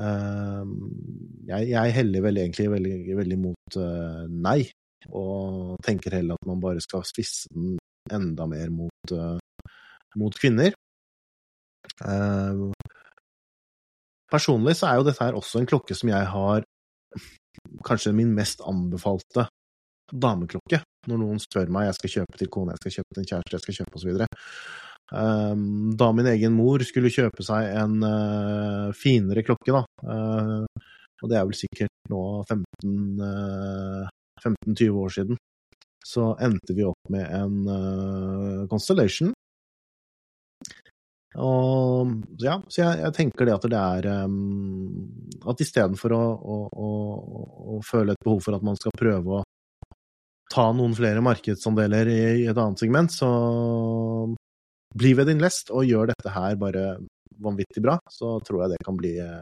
Ehm, jeg, jeg heller vel egentlig veldig, veldig mot uh, nei, og tenker heller at man bare skal spisse den enda mer mot, uh, mot kvinner. Uh, personlig så er jo dette her også en klokke som jeg har kanskje min mest anbefalte dameklokke. Når noen spør meg jeg skal kjøpe til kone, jeg skal kjøpe til en kjæreste, jeg skal kjøpe osv. Ehm, da min egen mor skulle kjøpe seg en uh, finere klokke, da, uh, og det er vel sikkert nå 15-20 uh, år siden, så endte vi opp med en Constellation. Og ja, så jeg, jeg, tenker det at det er um, At istedenfor å, å, å, å føle et behov for at man skal prøve å ta noen flere markedsandeler i et annet segment, så bli ved din lest og gjør dette her bare vanvittig bra, så tror jeg det kan bli eh,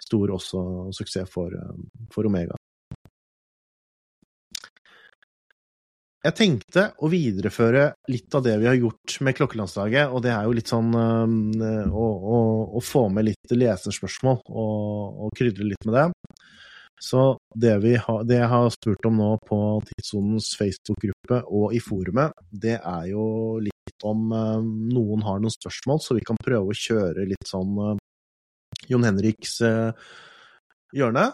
stor også suksess for, eh, for Omega. Jeg tenkte å videreføre litt av det vi har gjort med Klokkelandslaget, og det er jo litt sånn øh, å, å, å, få med litt leserspørsmål og, og krydre litt med det. Så det, ha, det, jeg har spurt om nå på Tidssonens Facebook-gruppe og i forumet, det er jo litt om uh, noen har noen spørsmål, så vi kan prøve å kjøre litt sånn uh, Jon Henriks uh, hjørne.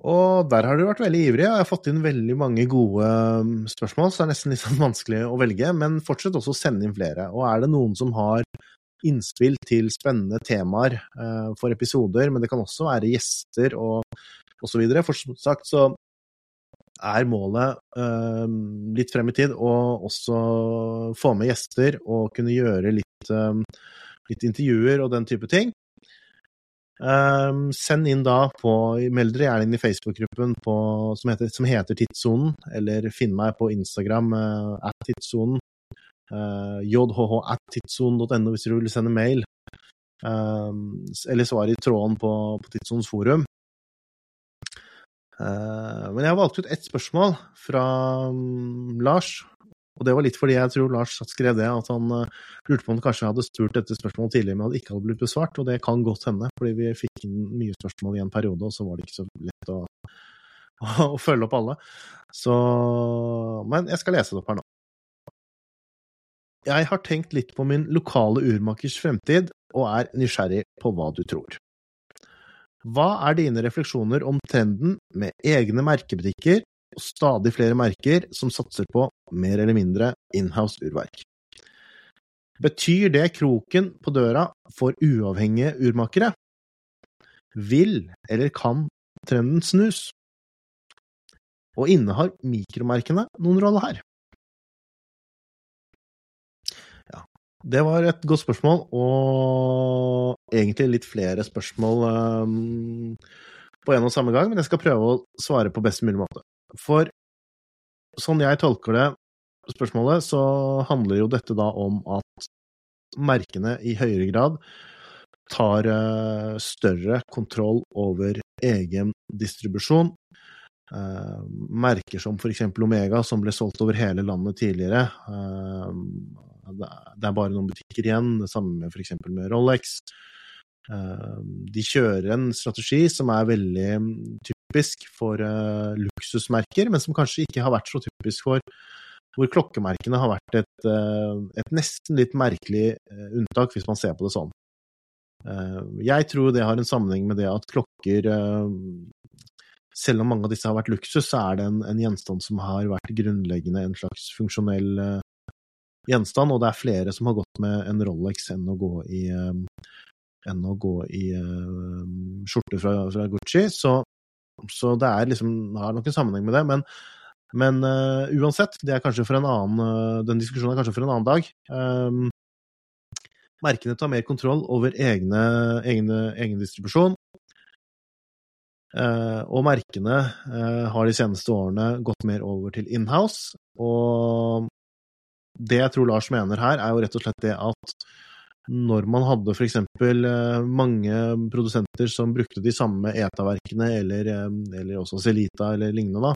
Og der har dere vært veldig ivrige. Jeg har fått inn veldig mange gode spørsmål, så det er nesten litt sånn vanskelig å velge. Men fortsett også å sende inn flere. Og er det noen som har innspill til spennende temaer for episoder, men det kan også være gjester og osv. For som sagt så er målet uh, litt frem i tid å også få med gjester og kunne gjøre litt, uh, litt intervjuer og den type ting. Um, send inn da på Meld dere gjerne inn i Facebook-gruppen som, som, heter Tidssonen, eller finn meg på Instagram uh, at tidssonen. Uh, jhh at tidssonen.no hvis du vil sende mail. Um, eller svar i tråden på, på Tidssonens forum. Eh, men jeg har valgt ut ett spørsmål fra mm, Lars. Og det var litt fordi jeg tror Lars skrev det, at han uh, lurte på om han kanskje hadde spurt dette spørsmålet tidligere, men at det ikke hadde blitt besvart. Og det kan godt hende, fordi vi fikk inn mye spørsmål i en periode, og så var det ikke så lett å, å, å følge opp alle. Så Men jeg skal lese det opp her nå. Jeg har tenkt litt på min lokale urmakers fremtid, og er nysgjerrig på hva du tror. Hva er dine refleksjoner om trenden med egne merkebutikker og stadig flere merker som satser på mer eller mindre inhouse urverk? Betyr det kroken på døra for uavhengige urmakere? Vil eller kan trenden snus? Og innehar mikromerkene noen rolle her? Det var et godt spørsmål, og egentlig litt flere spørsmål um, på en og samme gang, men jeg skal prøve å svare på best mulig måte. For sånn jeg tolker det spørsmålet, så handler jo dette da om at merkene i høyere grad tar uh, større kontroll over egen distribusjon. Uh, merker som for eksempel Omega, som ble solgt over hele landet tidligere. Uh, det er bare noen butikker igjen, det samme med eksempel med Rolex. De kjører en strategi som er veldig typisk for luksusmerker, men som kanskje ikke har vært så typisk for hvor klokkemerkene har vært et, et nesten litt merkelig unntak, hvis man ser på det sånn. Eh, jeg tror det har en sammenheng med det at klokker eh, Selv om mange av disse har vært luksus, så er det en, en gjenstand som har vært grunnleggende en slags funksjonell eh, gjenstand, og det er flere som har gått med en Rolex enn å gå i, enn å gå i skjorte fra, fra Gucci. Så, så, det er liksom, har nok en sammenheng med det. Men, men uh, uansett, det er kanskje for en annen, den diskusjonen er kanskje for en annen dag. Um, Merkene tar mer kontroll over egne, egne, egen distribusjon. Uh, og merkene uh, har de seneste årene gått mer over til inhouse. Og det jeg tror Lars mener her, er jo rett og slett det at når man hadde f.eks. Eh, mange produsenter som brukte de samme ETA-verkene, eller, eh, eller også Celita eller lignende,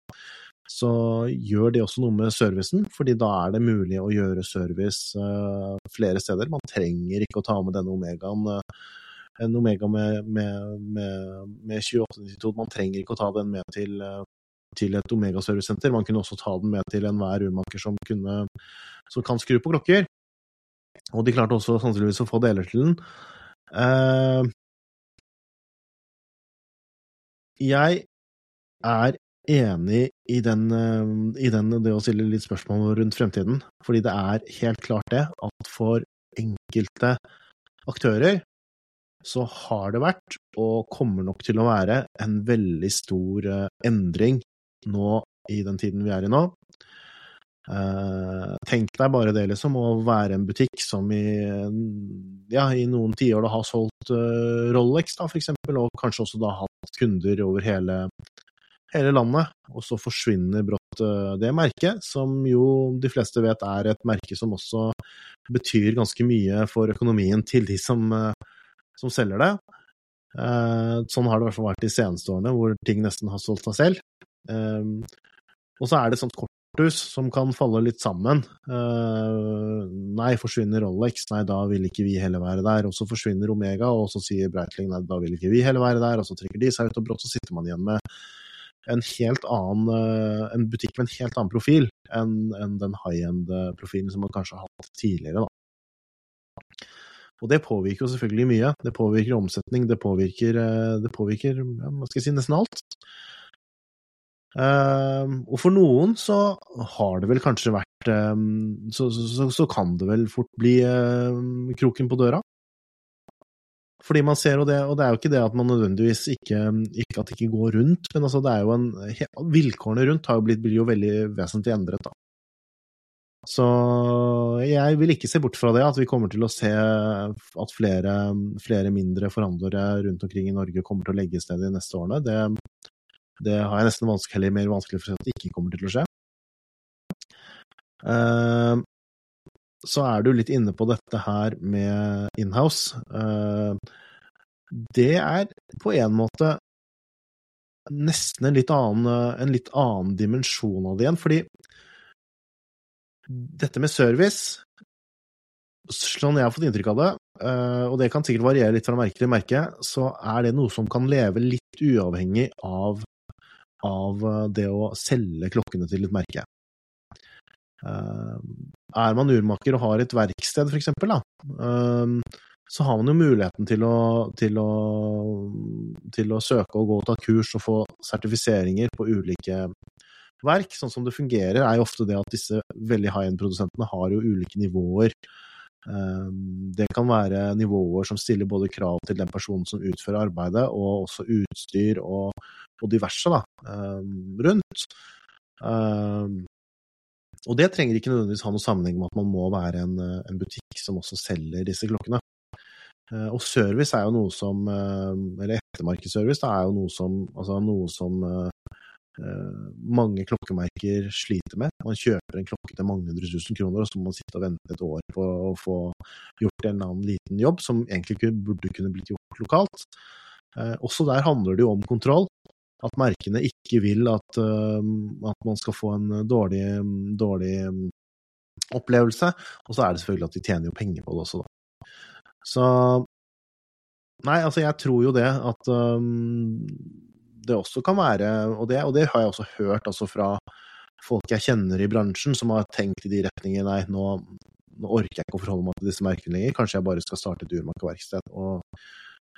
så gjør det også noe med servicen, fordi da er det mulig å gjøre service uh, flere steder. Man trenger ikke å ta med denne Omegaen. En Omega med, med, med, med 2892, man trenger ikke å ta den med til, til et Omega-servicesenter. Man kunne også ta den med til enhver urmaker som, kunne, som kan skru på klokker. Og de klarte også sannsynligvis å få deler til den. jeg er enig i, den, uh, i den, det å stille litt spørsmål rundt fremtiden. Fordi det er helt klart det at for enkelte aktører så har det vært, og kommer nok til å være, en veldig stor uh, endring nå i den tiden vi er i nå. Uh, tenk deg bare det, liksom, å være en butikk som i, ja, i noen tiår har solgt uh, Rolex, da, for eksempel, og kanskje også da hatt kunder over hele, hele landet, og så forsvinner brått uh, det merket, som jo de fleste vet er et merke som også betyr ganske mye for økonomien til de som, som selger det. Sånn har det i hvert fall vært de seneste årene, hvor ting nesten har solgt seg selv. Og så er det et sånt korthus som kan falle litt sammen. Nei, forsvinner Rolex, nei, da vil ikke vi heller være der. Og så forsvinner Omega, og så sier Breitling nei, da vil ikke vi heller være der. Og så trekker de seg ut, og brått så sitter man igjen med en helt annen uh, en butikk med en helt annen profil enn, enn den high end-profilen som man kanskje har hatt tidligere. Da. Og det påvirker jo selvfølgelig mye. Det påvirker omsetning, det påvirker, eh, det påvirker hva skal jeg si, nesten alt. Uh, og for noen så har det vel kanskje vært um, så, så, så, kan det vel fort bli uh, kroken på døra. Fordi man ser jo det, og det er jo ikke det at man nødvendigvis ikke, ikke at det ikke går rundt, men altså det er jo en Vilkårene rundt har jo blitt, blir jo veldig vesentlig endret, da. Så jeg vil ikke se bort fra det, at vi kommer til å se at flere, flere mindre forhandlere rundt omkring i Norge kommer til å legges ned de neste årene. Det, det har jeg nesten vanskelig, mer vanskelig for å si at det ikke kommer til å skje. Uh, så er du litt inne på dette her med inhouse. Uh, det er på en måte nesten en litt annen, en litt annen dimensjon av det igjen, fordi dette med service Sånn jeg har fått inntrykk av det, eh, og det kan sikkert variere litt fra merke til merke, så er det noe som kan leve litt uavhengig av, av det å selge klokkene til et merke. Eh, er man urmaker og har et verksted, for eksempel, da, eh, så har man jo muligheten til å, til å, til å søke og gå og ta kurs og få sertifiseringer på ulike verk. Sånn som det fungerer, er jo ofte det at disse veldig high end-produsentene har jo ulike nivåer. Eh, det kan være nivåer som stiller både krav til den personen som utfører arbeidet, og også utstyr og, og diverse da, rundt. Og det trenger ikke nødvendigvis ha noe sammenheng med at man må være en, eh, en butikk som også selger disse klokkene. Eh, og service er jo noe som Eller ettermarkedsservice er jo noe som, altså noe som mange klokkemerker sliter med. Man kjøper en klokke til mange hundre tusen kroner, og så må man sitte og vente et år på å få gjort en eller annen liten jobb som egentlig burde kunne blitt gjort lokalt. Også der handler det jo om kontroll at merkene ikke vil at, at man skal få en dårlig, dårlig, opplevelse. Og så er det selvfølgelig at de tjener jo penger på det også, da. Så Nei, altså jeg tror jo det at um, det også kan være, og det, og det, har jeg også hørt altså fra folk jeg kjenner i bransjen, som har tenkt i de retningene nei, nå, nå orker jeg ikke å forholde meg til disse merkene lenger, kanskje jeg bare skal starte et urmakerverksted.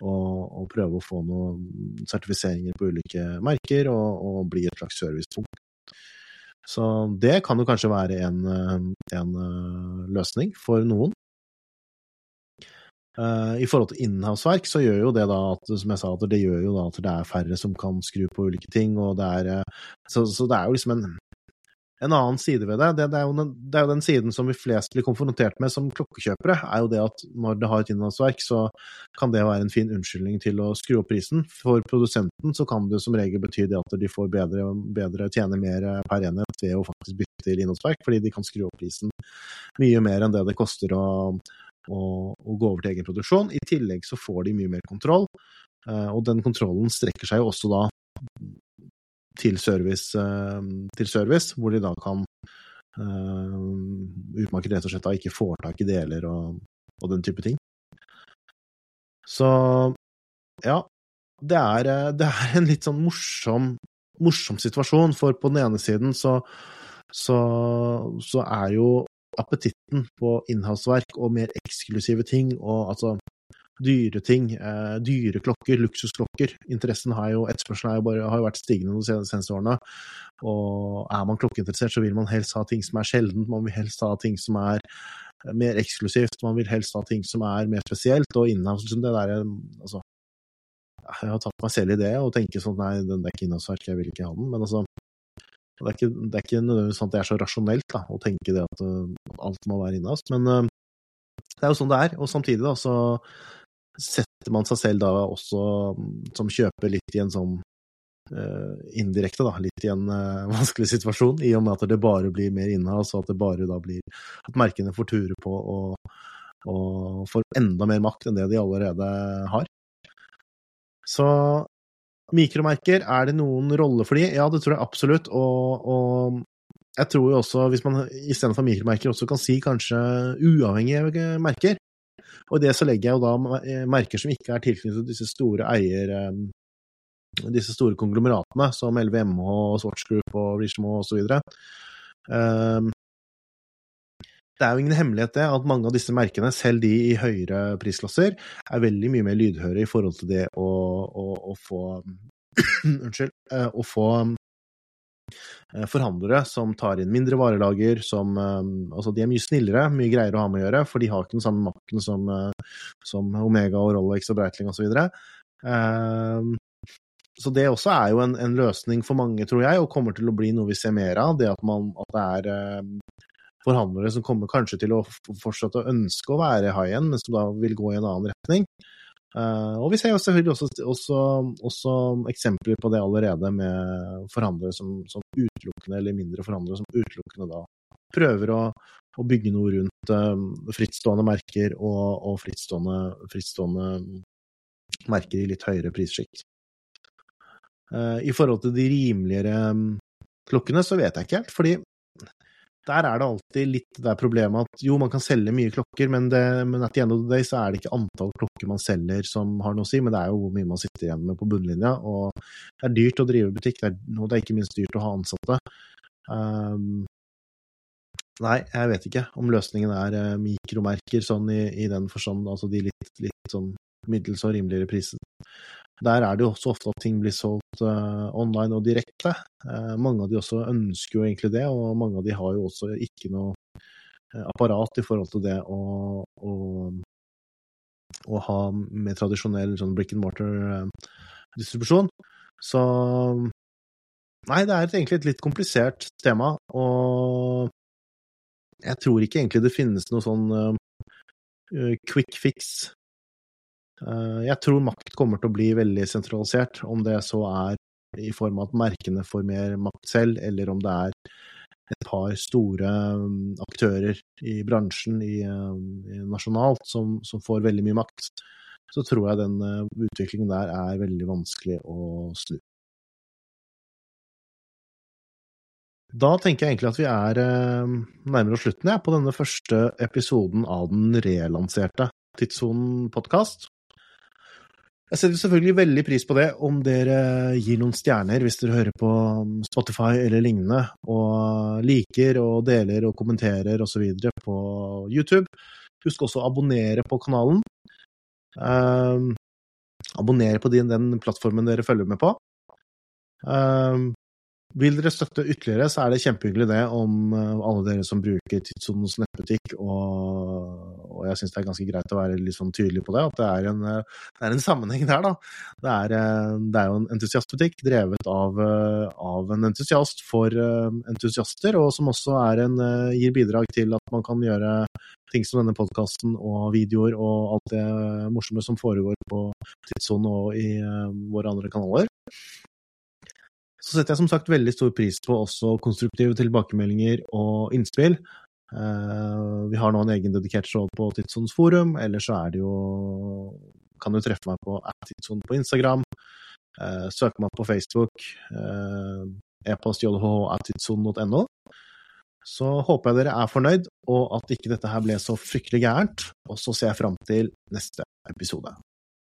Og, og, prøve å få noen sertifiseringer på ulike merker og, og bli et slags servicepunkt. Så det kan jo kanskje være en, en eh, løsning for noen. Uh, I forhold til innhavsverk så gjør jo det da at, som jeg sa, at det gjør jo da at det er færre som kan skru på ulike ting, og det er uh, så, så, det er jo liksom en en annen side ved det, det, det, er den, det, er jo den, siden som vi flest blir konfrontert med som klokkekjøpere, er jo det at når det har et innholdsverk, så kan det være en fin unnskyldning til å skru opp prisen. For produsenten så kan det som regel bety det at de får bedre, bedre tjener mer per enhet ved å faktisk bytte til innholdsverk, fordi de kan skru opp prisen mye mer enn det det koster å, å, å gå over til egen produksjon. I tillegg så får de mye mer kontroll, eh, og den kontrollen strekker seg jo også da til service, eh, til service, hvor de da kan uh, utmarket rett og slett da ikke får tak i deler og, og, den type ting. Så ja, det er, eh, det er en litt sånn morsom, morsom situasjon, for på den ene siden så, så, så er jo appetitten på innhavsverk og mer eksklusive ting, og altså dyre ting, eh, dyre klokker, luksusklokker. Interessen har jo, etterspørselen har jo, har jo vært stigende de seneste årene. Og er man klokkeinteressert, så vil man helst ha ting som er sjeldent, man vil helst ha ting som er mer eksklusivt, man vil helst ha ting som er mer spesielt, og innhavs det der Altså, jeg har tatt meg selv i det og tenker sånn nei, den er ikke innhavsverk, jeg vil ikke ha den, men altså det er ikke, det er ikke nødvendigvis sånn at det er så rasjonelt da, å tenke det at uh, alt må være innhavs, men uh, det er jo sånn det er. Og samtidig da, så setter man seg selv da også som kjøper litt i en sånn uh, indirekte, da, litt i en uh, vanskelig situasjon, i og med at det bare blir mer innhold, så at det bare da blir at merkene får ture på og, og får enda mer makt enn det de allerede har. Så mikromerker, er det noen rolle for de? Ja, det tror jeg absolutt, og, og jeg tror jo også, hvis man istedenfor mikromerker også kan si kanskje uavhengige merker, og i det så legger jeg jo da eh, merker som ikke er tilknyttet disse store eier... Eh, disse store konglomeratene, som LVMH, Swatch Group og Richemont osv. Um, det er jo ingen hemmelighet det at mange av disse merkene, selv de i høyere prisklasser, er veldig mye mer lydhøre i forhold til det å, å, å få Unnskyld. Eh, å få forhandlere som tar inn mindre varelager, som eh, Altså, de er mye snillere, mye greiere å ha med å gjøre, for de har ikke den samme makten som, eh, som Omega og Rolex og Breitling osv. Så det også er jo en, en, løsning for mange, tror jeg, og kommer til å bli noe vi ser mer av. Det at, man, at det er forhandlere som kommer kanskje til å fortsette å ønske å være high end, men som da vil gå i en annen retning. Uh, og vi ser jo selvfølgelig også, også, også, eksempler på det allerede med forhandlere som, som, utelukkende, eller mindre forhandlere som utelukkende da prøver å, å bygge noe rundt uh, frittstående merker og, og frittstående, frittstående, merker i litt høyere prissjikt. Uh, I forhold til de rimeligere um, klokkene så vet jeg ikke helt, fordi der er det alltid litt det problemet at jo, man kan selge mye klokker, men, det, men at the end of the day så er det ikke antall klokker man selger som har noe å si, men det er jo hvor mye man sitter igjen med på bunnlinja. Og det er dyrt å drive butikk, det er, og det er ikke minst dyrt å ha ansatte. Um, nei, jeg vet ikke om løsningen er uh, mikromerker sånn i, i, den forstand, altså de litt, litt sånn middels og rimeligere priser. Der er det jo også ofte at ting blir solgt uh, online og direkte. Uh, mange av de også ønsker jo egentlig det, og mange av de har jo også ikke noe uh, apparat i forhold til det å, å, å ha med tradisjonell sånn brick and mortar-distribusjon. Så Nei, det er egentlig et litt komplisert tema, og jeg tror ikke egentlig det finnes noe sånn quick fix Eh, jeg tror makt kommer til å bli veldig sentralisert, om det så er i form av at merkene får mer makt selv, eller om det er et par store mm, aktører i bransjen i, i nasjonalt som, som, får veldig mye makt, så tror jeg den utviklingen der er veldig vanskelig å snu. Da tenker jeg egentlig at vi er nærmere slutten på denne første episoden av den relanserte Tidssonen podkast. Jeg setter selvfølgelig veldig pris på det om dere gir noen stjerner hvis dere hører på Spotify eller lignende, og liker og deler og kommenterer osv. på YouTube. Husk også å abonnere på kanalen. Um, abonnere på den, den, plattformen dere følger med på. Um, vil dere støtte ytterligere, så er det kjempehyggelig det om eh, alle dere som bruker Tidssonens nettbutikk, og, og jeg syns det er ganske greit å være litt sånn tydelig på det, at det er en, eh, det er en sammenheng der, da. Det er, eh, det er, jo en entusiastbutikk drevet av, av, en entusiast for entusiaster, og som også en, gir bidrag til at man kan gjøre ting som denne podkasten og videoer og alt det morsomme som foregår på Tidssonen og i våre andre kanaler. Så setter jeg som sagt veldig stor pris på også konstruktive tilbakemeldinger og innspill. Uh, vi har nå en egen dedikert show på Tidssons forum, eller så er det jo Kan du treffe meg på Tidson på Instagram. Uh, søke meg på Facebook. Uh, E-post jlh.tidson.no. Så håper jeg dere er fornøyd, og at ikke dette her ble så fryktelig gærent. Og så ser jeg fram til neste episode.